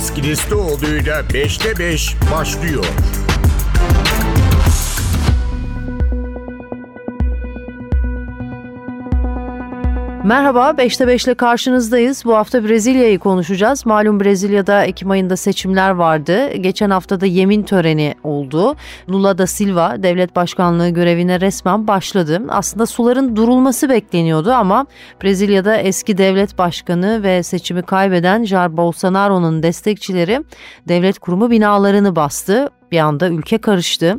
Deniz Kilislioğlu'yla 5'te 5 başlıyor. Merhaba, 5'te 5 ile karşınızdayız. Bu hafta Brezilya'yı konuşacağız. Malum Brezilya'da Ekim ayında seçimler vardı. Geçen hafta da yemin töreni oldu. Lula da Silva devlet başkanlığı görevine resmen başladı. Aslında suların durulması bekleniyordu ama Brezilya'da eski devlet başkanı ve seçimi kaybeden Jair Bolsonaro'nun destekçileri devlet kurumu binalarını bastı bir anda ülke karıştı.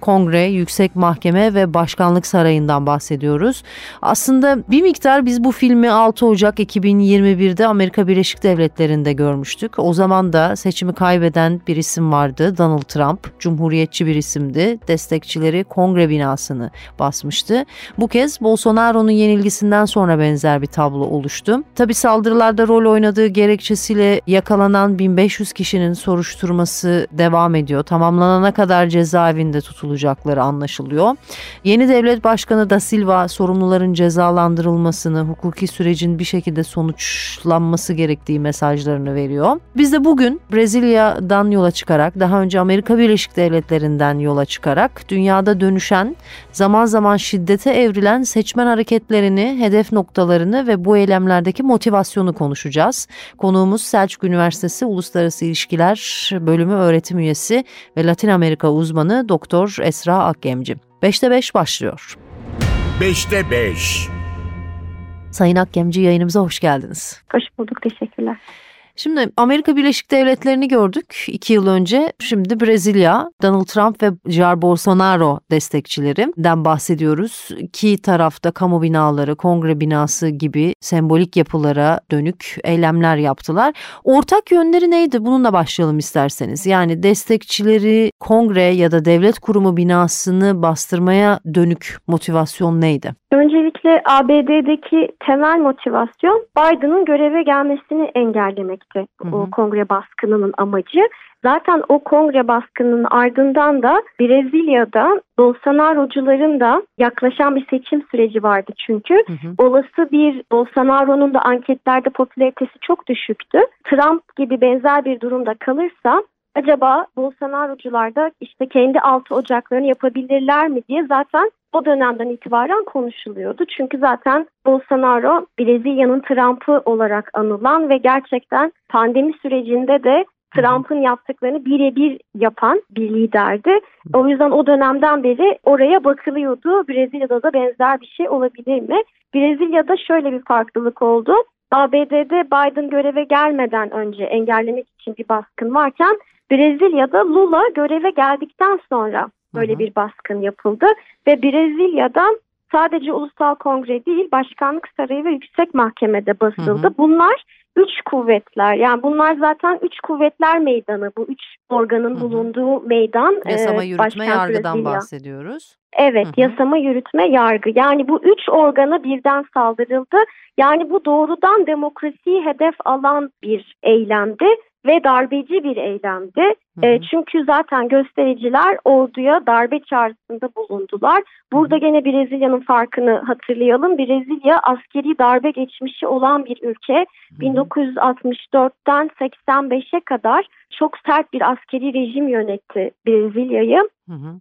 Kongre, Yüksek Mahkeme ve Başkanlık Sarayı'ndan bahsediyoruz. Aslında bir miktar biz bu filmi 6 Ocak 2021'de Amerika Birleşik Devletleri'nde görmüştük. O zaman da seçimi kaybeden bir isim vardı Donald Trump. Cumhuriyetçi bir isimdi. Destekçileri kongre binasını basmıştı. Bu kez Bolsonaro'nun yenilgisinden sonra benzer bir tablo oluştu. Tabi saldırılarda rol oynadığı gerekçesiyle yakalanan 1500 kişinin soruşturması devam ediyor. Tamamlanana kadar cezaevinde tutulacakları anlaşılıyor. Yeni devlet başkanı da Silva sorumluların cezalandırılmasını, hukuki sürecin bir şekilde sonuçlanması gerektiği mesajlarını veriyor. Biz de bugün Brezilya'dan yola çıkarak, daha önce Amerika Birleşik Devletleri'nden yola çıkarak dünyada dönüşen, zaman zaman şiddete evrilen seçmen hareketlerini, hedef noktalarını ve bu eylemlerdeki motivasyonu konuşacağız. Konuğumuz Selçuk Üniversitesi Uluslararası İlişkiler Bölümü öğretim üyesi ve Latin Amerika uzmanı Doktor Esra Akgemci. 5'te 5 başlıyor. 5'te 5 Sayın Akgemci yayınımıza hoş geldiniz. Hoş bulduk, teşekkürler. Şimdi Amerika Birleşik Devletleri'ni gördük iki yıl önce. Şimdi Brezilya, Donald Trump ve Jair Bolsonaro destekçilerinden bahsediyoruz. İki tarafta kamu binaları, kongre binası gibi sembolik yapılara dönük eylemler yaptılar. Ortak yönleri neydi? Bununla başlayalım isterseniz. Yani destekçileri kongre ya da devlet kurumu binasını bastırmaya dönük motivasyon neydi? Öncelikle ABD'deki temel motivasyon Biden'ın göreve gelmesini engellemekti. Hı hı. O kongre baskınının amacı. Zaten o kongre baskınının ardından da Brezilya'da Bolsonaro'cuların da yaklaşan bir seçim süreci vardı çünkü. Hı hı. Olası bir Bolsonaro'nun da anketlerde popülaritesi çok düşüktü. Trump gibi benzer bir durumda kalırsa acaba Bolsonaro'cular da işte kendi altı ocaklarını yapabilirler mi diye zaten o dönemden itibaren konuşuluyordu. Çünkü zaten Bolsonaro Brezilya'nın Trump'ı olarak anılan ve gerçekten pandemi sürecinde de Trump'ın yaptıklarını birebir yapan bir liderdi. O yüzden o dönemden beri oraya bakılıyordu. Brezilya'da da benzer bir şey olabilir mi? Brezilya'da şöyle bir farklılık oldu. ABD'de Biden göreve gelmeden önce engellemek için bir baskın varken Brezilya'da Lula göreve geldikten sonra böyle bir baskın yapıldı ve Brezilya'dan sadece Ulusal Kongre değil Başkanlık Sarayı ve Yüksek Mahkemede basıldı. Hı hı. Bunlar üç kuvvetler yani bunlar zaten üç kuvvetler meydanı bu üç organın hı hı. bulunduğu meydan. Yasama yürütme yargıdan Brezilya. bahsediyoruz. Evet hı hı. yasama yürütme yargı yani bu üç organa birden saldırıldı. Yani bu doğrudan demokrasiyi hedef alan bir eylemdi ve darbeci bir eylemdi. Hı hı. E, çünkü zaten göstericiler orduya darbe çağrısında bulundular. Burada hı gene Brezilya'nın farkını hatırlayalım. Brezilya askeri darbe geçmişi olan bir ülke. Hı hı. 1964'ten 85'e kadar çok sert bir askeri rejim yönetti Brezilya'yı.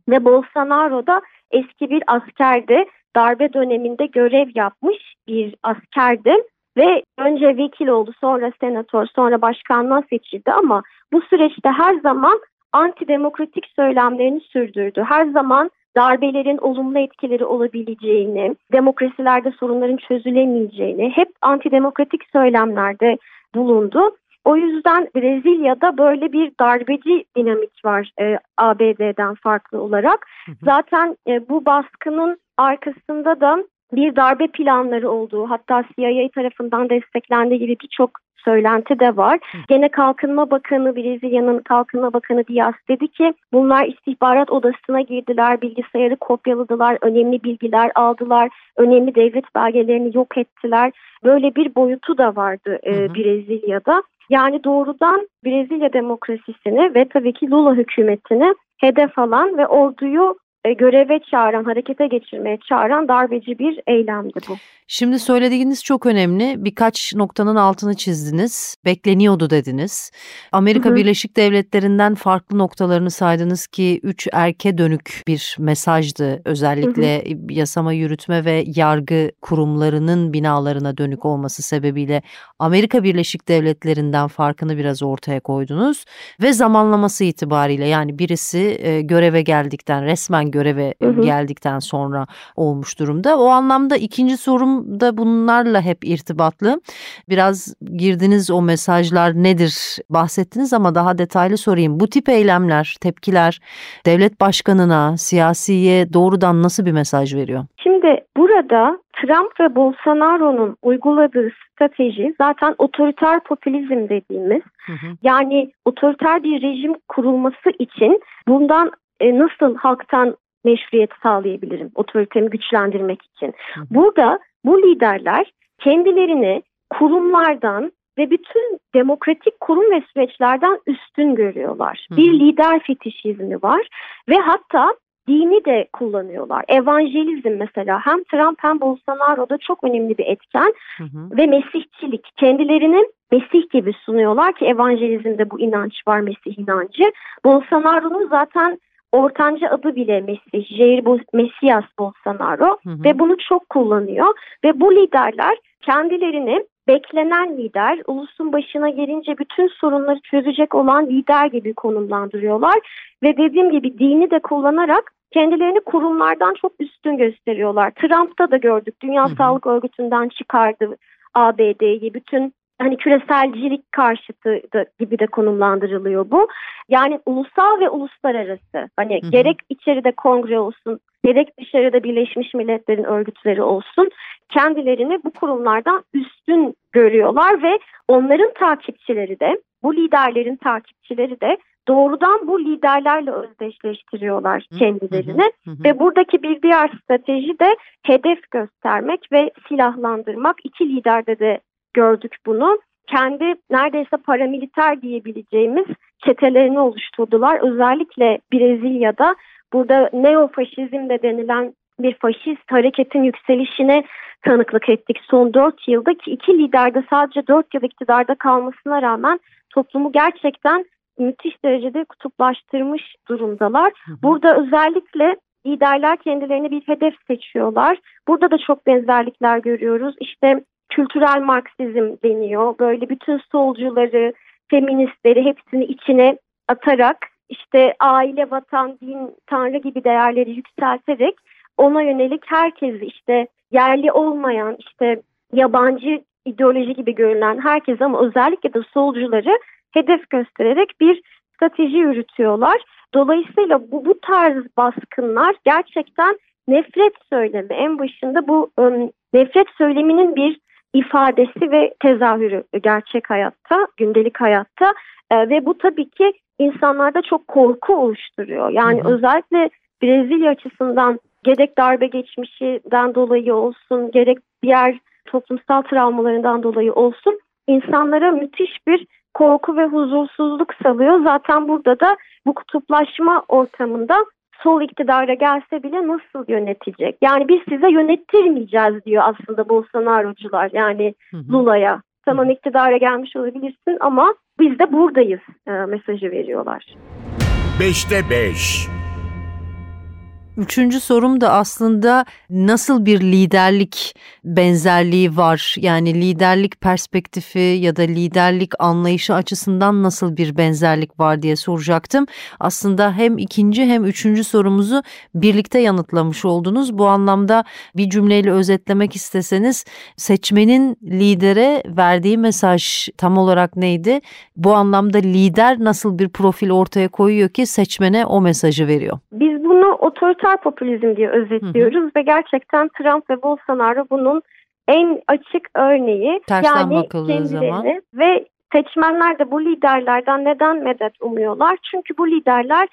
Ve Bolsonaro da eski bir askerdi. Darbe döneminde görev yapmış bir askerdi ve önce vekil oldu sonra senatör sonra başkanlığa seçildi ama bu süreçte her zaman antidemokratik söylemlerini sürdürdü. Her zaman darbelerin olumlu etkileri olabileceğini, demokrasilerde sorunların çözülemeyeceğini hep antidemokratik söylemlerde bulundu. O yüzden Brezilya'da böyle bir darbeci dinamik var e, ABD'den farklı olarak. Zaten e, bu baskının arkasında da bir darbe planları olduğu hatta CIA tarafından desteklendiği gibi birçok söylenti de var. Gene Kalkınma Bakanı, Brezilya'nın Kalkınma Bakanı Diaz dedi ki bunlar istihbarat odasına girdiler, bilgisayarı kopyaladılar, önemli bilgiler aldılar, önemli devlet belgelerini yok ettiler. Böyle bir boyutu da vardı e, Brezilya'da. Yani doğrudan Brezilya demokrasisini ve tabii ki Lula hükümetini hedef alan ve orduyu e, göreve çağıran, harekete geçirmeye çağıran darbeci bir eylemdi bu. Şimdi söylediğiniz çok önemli. Birkaç noktanın altını çizdiniz. Bekleniyordu dediniz. Amerika hı hı. Birleşik Devletleri'nden farklı noktalarını saydınız ki üç erke dönük bir mesajdı. Özellikle hı hı. yasama, yürütme ve yargı kurumlarının binalarına dönük olması sebebiyle Amerika Birleşik Devletleri'nden farkını biraz ortaya koydunuz. Ve zamanlaması itibariyle yani birisi e, göreve geldikten, resmen göreve hı hı. geldikten sonra olmuş durumda. O anlamda ikinci sorum da bunlarla hep irtibatlı. Biraz girdiniz o mesajlar nedir bahsettiniz ama daha detaylı sorayım. Bu tip eylemler, tepkiler devlet başkanına, siyasiye doğrudan nasıl bir mesaj veriyor? Şimdi burada Trump ve Bolsonaro'nun uyguladığı strateji zaten otoriter popülizm dediğimiz hı hı. yani otoriter bir rejim kurulması için bundan e, nasıl halktan meşruiyet sağlayabilirim otoritemi güçlendirmek için. Hı hı. Burada bu liderler kendilerini kurumlardan ve bütün demokratik kurum ve süreçlerden üstün görüyorlar. Hı. Bir lider fetişizmi var ve hatta dini de kullanıyorlar. Evangelizm mesela hem Trump hem Bolsonaro'da çok önemli bir etken hı hı. ve mesihçilik. Kendilerini Mesih gibi sunuyorlar ki evangelizmde bu inanç var Mesih inancı. Bolsonaro'nun zaten ortanca adı bile Mesih, Jair Mesias Bolsonaro hı hı. ve bunu çok kullanıyor ve bu liderler kendilerini beklenen lider, ulusun başına gelince bütün sorunları çözecek olan lider gibi konumlandırıyorlar ve dediğim gibi dini de kullanarak kendilerini kurumlardan çok üstün gösteriyorlar. Trump'ta da gördük. Dünya. Sağlık Örgütü'nden çıkardı ABD'yi. Bütün hani küreselcilik karşıtı da, gibi de konumlandırılıyor bu. Yani ulusal ve uluslararası hani hı hı. gerek içeride kongre olsun gerek dışarıda Birleşmiş Milletler'in örgütleri olsun kendilerini bu kurumlardan üstün görüyorlar ve onların takipçileri de bu liderlerin takipçileri de doğrudan bu liderlerle özdeşleştiriyorlar kendilerini hı hı hı. ve buradaki bir diğer strateji de hedef göstermek ve silahlandırmak. İki liderde de gördük bunu. Kendi neredeyse paramiliter diyebileceğimiz çetelerini oluşturdular. Özellikle Brezilya'da burada neofaşizm de denilen bir faşist hareketin yükselişine tanıklık ettik son 4 yılda ki iki lider de sadece 4 yıl iktidarda kalmasına rağmen toplumu gerçekten müthiş derecede kutuplaştırmış durumdalar. Burada özellikle liderler kendilerine bir hedef seçiyorlar. Burada da çok benzerlikler görüyoruz. İşte kültürel Marksizm deniyor. Böyle bütün solcuları, feministleri hepsini içine atarak işte aile, vatan, din, tanrı gibi değerleri yükselterek ona yönelik herkesi işte yerli olmayan işte yabancı ideoloji gibi görünen herkes ama özellikle de solcuları hedef göstererek bir strateji yürütüyorlar. Dolayısıyla bu, bu tarz baskınlar gerçekten nefret söylemi en başında bu ım, nefret söyleminin bir ifadesi ve tezahürü gerçek hayatta, gündelik hayatta e, ve bu tabii ki insanlarda çok korku oluşturuyor. Yani hı hı. özellikle Brezilya açısından gerek darbe geçmişinden dolayı olsun, gerek diğer toplumsal travmalarından dolayı olsun insanlara müthiş bir korku ve huzursuzluk salıyor. Zaten burada da bu kutuplaşma ortamında sol iktidara gelse bile nasıl yönetecek? Yani biz size yönettirmeyeceğiz diyor aslında Bolsonaro'cular yani Lula'ya. Tamam iktidara gelmiş olabilirsin ama biz de buradayız e, mesajı veriyorlar. Beşte beş. Üçüncü sorum da aslında nasıl bir liderlik benzerliği var? Yani liderlik perspektifi ya da liderlik anlayışı açısından nasıl bir benzerlik var diye soracaktım. Aslında hem ikinci hem üçüncü sorumuzu birlikte yanıtlamış oldunuz. Bu anlamda bir cümleyle özetlemek isteseniz seçmenin lidere verdiği mesaj tam olarak neydi? Bu anlamda lider nasıl bir profil ortaya koyuyor ki seçmene o mesajı veriyor? Biz bunu otoriter otoriter popülizm diye özetliyoruz hı hı. ve gerçekten Trump ve Bolsonaro bunun en açık örneği. Tersten yani kendilerini zaman. ve seçmenler de bu liderlerden neden medet umuyorlar? Çünkü bu liderler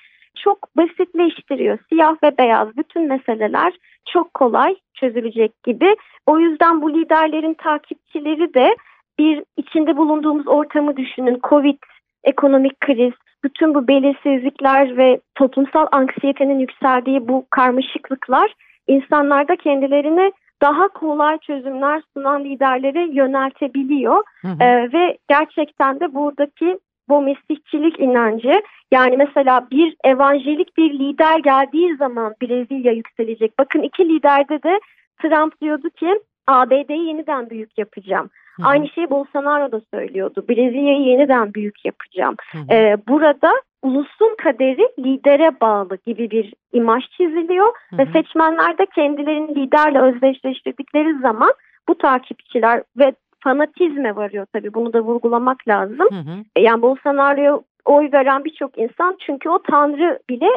çok basitleştiriyor. Siyah ve beyaz bütün meseleler çok kolay çözülecek gibi. O yüzden bu liderlerin takipçileri de bir içinde bulunduğumuz ortamı düşünün. Covid ekonomik kriz, bütün bu belirsizlikler ve toplumsal anksiyetenin yükseldiği bu karmaşıklıklar insanlarda kendilerini daha kolay çözümler sunan liderlere yöneltebiliyor. Hı hı. Ee, ve gerçekten de buradaki bu mesihçilik inancı yani mesela bir evanjelik bir lider geldiği zaman Brezilya yükselecek. Bakın iki liderde de Trump diyordu ki ABD'yi yeniden büyük yapacağım. Hı. Aynı şeyi Bolsonaro da söylüyordu. Brezilya'yı yeniden büyük yapacağım. Hı hı. Ee, burada ulusun kaderi lidere bağlı gibi bir imaj çiziliyor hı hı. ve seçmenler de kendilerini liderle özdeşleştirdikleri zaman bu takipçiler ve fanatizme varıyor tabii bunu da vurgulamak lazım. Hı hı. Yani Bolsonaro'ya oy veren birçok insan çünkü o tanrı bile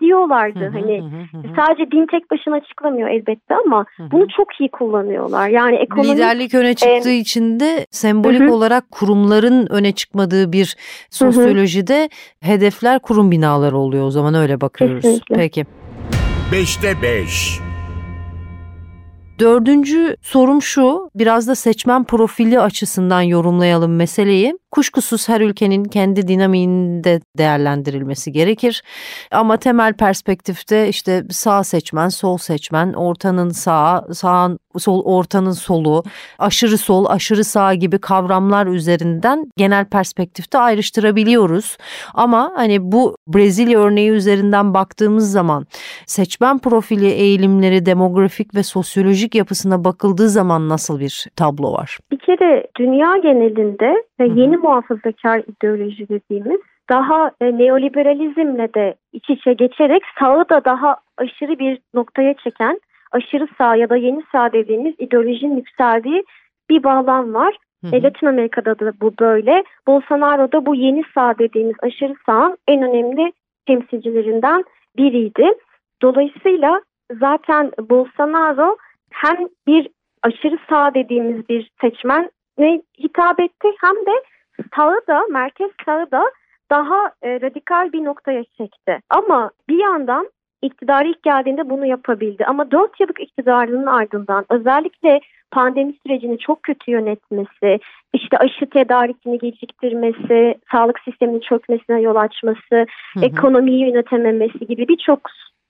diyorlardı. Hı hı, hani hı, hı. sadece din tek başına açıklamıyor elbette ama hı hı. bunu çok iyi kullanıyorlar. Yani ekonomik liderlik öne çıktığı e, için de sembolik hı hı. olarak kurumların öne çıkmadığı bir sosyolojide hı hı. hedefler kurum binaları oluyor o zaman öyle bakıyoruz. Kesinlikle. Peki. 5'te 5 Dördüncü sorum şu, biraz da seçmen profili açısından yorumlayalım meseleyi. Kuşkusuz her ülkenin kendi dinamiğinde değerlendirilmesi gerekir. Ama temel perspektifte işte sağ seçmen, sol seçmen, ortanın sağı, sağın sol, ortanın solu, aşırı sol, aşırı sağ gibi kavramlar üzerinden genel perspektifte ayrıştırabiliyoruz. Ama hani bu Brezilya örneği üzerinden baktığımız zaman seçmen profili eğilimleri, demografik ve sosyolojik yapısına bakıldığı zaman nasıl bir tablo var? Bir kere dünya genelinde ve yeni muhafazakar ideoloji dediğimiz daha e, neoliberalizmle de iç içe geçerek sağı da daha aşırı bir noktaya çeken aşırı sağ ya da yeni sağ dediğimiz ideolojinin yükseldiği bir bağlam var. Hı hı. E, Latin Amerika'da da bu böyle. Bolsonaro da bu yeni sağ dediğimiz aşırı sağın en önemli temsilcilerinden biriydi. Dolayısıyla zaten Bolsonaro hem bir aşırı sağ dediğimiz bir seçmen hitap etti hem de sağı da merkez sağı da daha e, radikal bir noktaya çekti. Ama bir yandan iktidarı ilk geldiğinde bunu yapabildi. Ama 4 yıllık iktidarının ardından özellikle pandemi sürecini çok kötü yönetmesi, işte aşı tedarikini geciktirmesi, sağlık sisteminin çökmesine yol açması, hı hı. ekonomiyi yönetememesi gibi birçok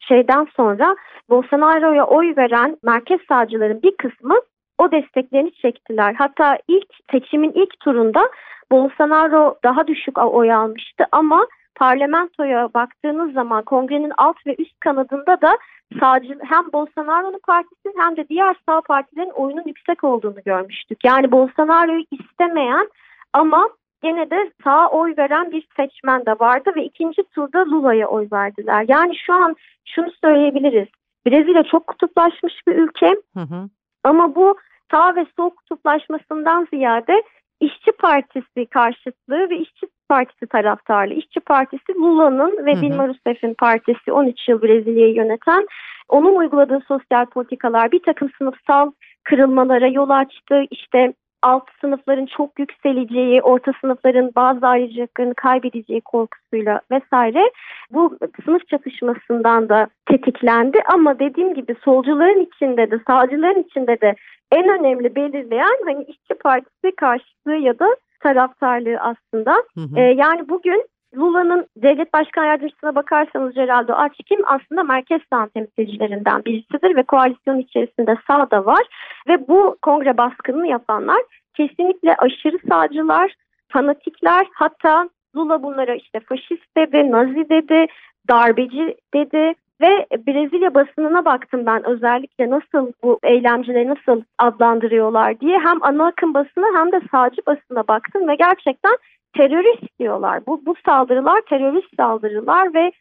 şeyden sonra Bolsonaro'ya oy veren merkez sağcıların bir kısmı o desteklerini çektiler. Hatta ilk seçimin ilk turunda Bolsonaro daha düşük oy almıştı ama parlamentoya baktığınız zaman kongrenin alt ve üst kanadında da sağcı hem Bolsonaro'nun partisi hem de diğer sağ partilerin oyunun yüksek olduğunu görmüştük. Yani Bolsonaro'yu istemeyen ama gene de sağa oy veren bir seçmen de vardı ve ikinci turda Lula'ya oy verdiler. Yani şu an şunu söyleyebiliriz. Brezilya çok kutuplaşmış bir ülke hı hı. Ama bu sağ ve sol kutuplaşmasından ziyade İşçi Partisi karşıtlığı ve İşçi Partisi taraftarlığı. İşçi Partisi Lula'nın ve Dilma Rousseff'in partisi 13 yıl Brezilya'yı yöneten onun uyguladığı sosyal politikalar bir takım sınıfsal kırılmalara yol açtı. İşte alt sınıfların çok yükseleceği, orta sınıfların bazı ayrıcalıklarını kaybedeceği korkusuyla vesaire bu sınıf çatışmasından da tetiklendi. Ama dediğim gibi solcuların içinde de sağcıların içinde de en önemli belirleyen hani işçi partisi karşıtlığı ya da taraftarlığı aslında. Hı hı. Ee, yani bugün Lula'nın devlet başkan yardımcısına bakarsanız Geraldo Açkim aslında merkez sağ temsilcilerinden birisidir ve koalisyon içerisinde sağ da var. Ve bu kongre baskınını yapanlar kesinlikle aşırı sağcılar, fanatikler hatta Lula bunlara işte faşist dedi, nazi dedi, darbeci dedi ve Brezilya basınına baktım ben özellikle nasıl bu eylemcileri nasıl adlandırıyorlar diye. Hem ana akım basına hem de sağcı basına baktım ve gerçekten terörist diyorlar. Bu, bu saldırılar terörist saldırılar ve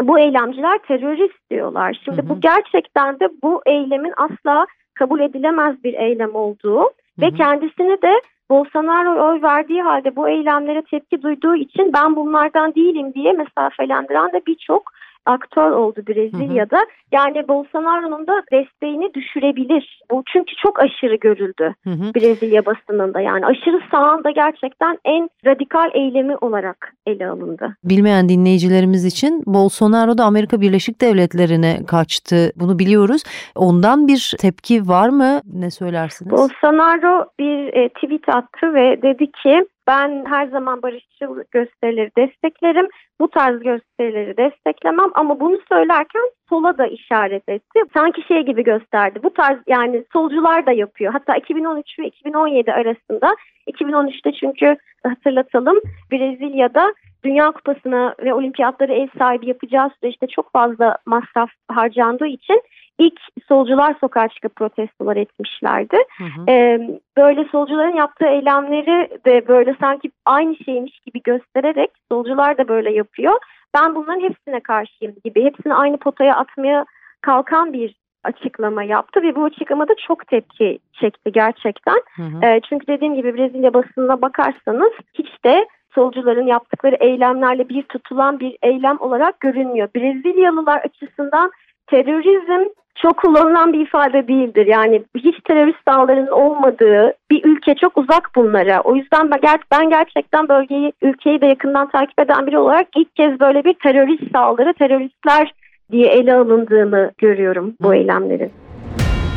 bu eylemciler terörist diyorlar. Şimdi hı hı. bu gerçekten de bu eylemin asla kabul edilemez bir eylem olduğu hı hı. ve kendisini de Bolsonaro oy verdiği halde bu eylemlere tepki duyduğu için ben bunlardan değilim diye mesafelendiren de birçok aktör oldu Brezilya'da. Hı hı. Yani Bolsonaro'nun da desteğini düşürebilir. Bu çünkü çok aşırı görüldü hı hı. Brezilya basınında. Yani aşırı sağında gerçekten en radikal eylemi olarak ele alındı. Bilmeyen dinleyicilerimiz için Bolsonaro da Amerika Birleşik Devletleri'ne kaçtı. Bunu biliyoruz. Ondan bir tepki var mı? Ne söylersiniz? Bolsonaro bir e, tweet attı ve dedi ki Ben her zaman barışçıl gösterileri desteklerim. Bu tarz gösterileri desteklemem ama bunu söylerken sola da işaret etti. Sanki şey gibi gösterdi. Bu tarz yani solcular da yapıyor. Hatta 2013 ve 2017 arasında 2013'te çünkü hatırlatalım Brezilya'da Dünya Kupası'na ve olimpiyatları ev sahibi yapacağı süreçte çok fazla masraf harcandığı için ilk solcular sokağa çıkıp protestolar etmişlerdi. Hı hı. Ee, böyle solcuların yaptığı eylemleri de böyle sanki aynı şeymiş gibi göstererek solcular da böyle yapıyor. Ben bunların hepsine karşıyım gibi, hepsini aynı potaya atmaya kalkan bir açıklama yaptı ve bu açıklamada çok tepki çekti gerçekten. Hı hı. E, çünkü dediğim gibi Brezilya basınına bakarsanız hiç de solcuların yaptıkları eylemlerle bir tutulan bir eylem olarak görünmüyor. Brezilyalılar açısından terörizm çok kullanılan bir ifade değildir. Yani hiç terörist dağların olmadığı bir ülke çok uzak bunlara. O yüzden ben gerçekten bölgeyi, ülkeyi de yakından takip eden biri olarak ilk kez böyle bir terörist saldırı, teröristler diye ele alındığını görüyorum bu eylemlerin.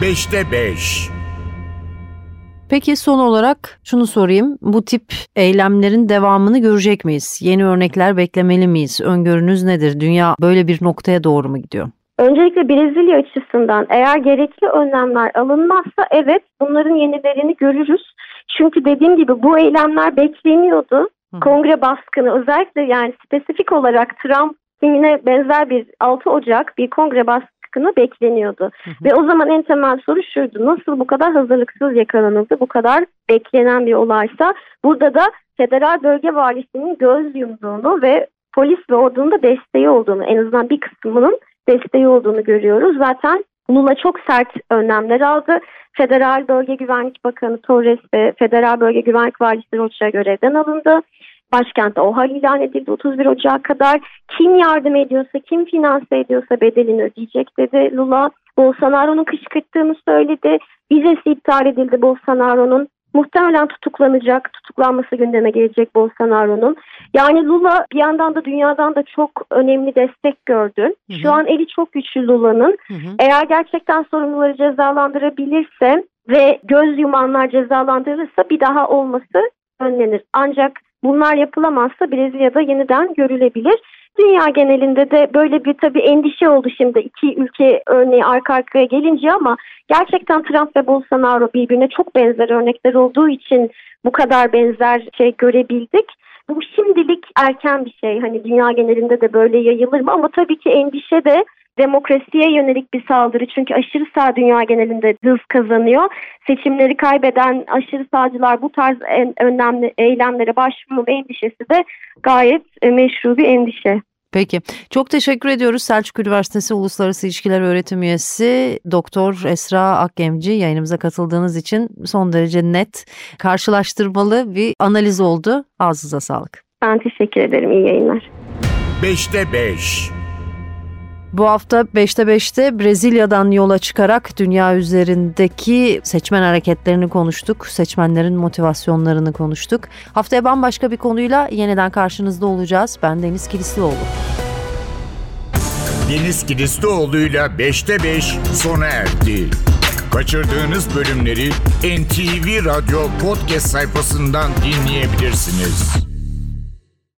5'te 5 Peki son olarak şunu sorayım. Bu tip eylemlerin devamını görecek miyiz? Yeni örnekler beklemeli miyiz? Öngörünüz nedir? Dünya böyle bir noktaya doğru mu gidiyor? Öncelikle Brezilya açısından eğer gerekli önlemler alınmazsa evet bunların yenilerini görürüz. Çünkü dediğim gibi bu eylemler bekleniyordu. Kongre baskını özellikle yani spesifik olarak Trump yine benzer bir 6 Ocak bir kongre baskını bekleniyordu. Ve o zaman en temel soru şuydu. Nasıl bu kadar hazırlıksız yakalanıldı? Bu kadar beklenen bir olaysa burada da federal bölge valisinin göz yumduğunu ve polis ve ordunun da desteği olduğunu en azından bir kısmının desteği olduğunu görüyoruz. Zaten Lula çok sert önlemler aldı. Federal Bölge Güvenlik Bakanı Torres ve Federal Bölge Güvenlik Valisi Rocha görevden alındı. Başkentte OHAL ilan edildi 31 Ocak'a kadar. Kim yardım ediyorsa, kim finanse ediyorsa bedelini ödeyecek dedi Lula. Bolsonaro'nun kışkırttığını söyledi. Vizesi iptal edildi Bolsonaro'nun. Muhtemelen tutuklanacak, tutuklanması gündeme gelecek Bolsonaro'nun. Yani Lula bir yandan da dünyadan da çok önemli destek gördü. Hı hı. Şu an eli çok güçlü Lula'nın. Eğer gerçekten sorumluları cezalandırabilirse ve göz yumanlar cezalandırılırsa bir daha olması önlenir. Ancak bunlar yapılamazsa Brezilya'da yeniden görülebilir. Dünya genelinde de böyle bir tabii endişe oldu şimdi iki ülke örneği arka arkaya gelince ama gerçekten Trump ve Bolsonaro birbirine çok benzer örnekler olduğu için bu kadar benzer şey görebildik. Bu şimdilik erken bir şey. Hani dünya genelinde de böyle yayılır mı? Ama tabii ki endişe de demokrasiye yönelik bir saldırı. Çünkü aşırı sağ dünya genelinde hız kazanıyor. Seçimleri kaybeden aşırı sağcılar bu tarz en önemli eylemlere başvurma endişesi de gayet e, meşru bir endişe. Peki. Çok teşekkür ediyoruz. Selçuk Üniversitesi Uluslararası İlişkiler Öğretim Üyesi Doktor Esra Akgemci yayınımıza katıldığınız için son derece net, karşılaştırmalı bir analiz oldu. Ağzınıza sağlık. Ben teşekkür ederim. İyi yayınlar. 5'te 5 bu hafta 5'te 5'te Brezilya'dan yola çıkarak dünya üzerindeki seçmen hareketlerini konuştuk. Seçmenlerin motivasyonlarını konuştuk. Haftaya bambaşka bir konuyla yeniden karşınızda olacağız. Ben Deniz Kilislioğlu. Deniz Kilislioğlu'yla 5'te 5 sona erdi. Kaçırdığınız bölümleri NTV Radyo podcast sayfasından dinleyebilirsiniz.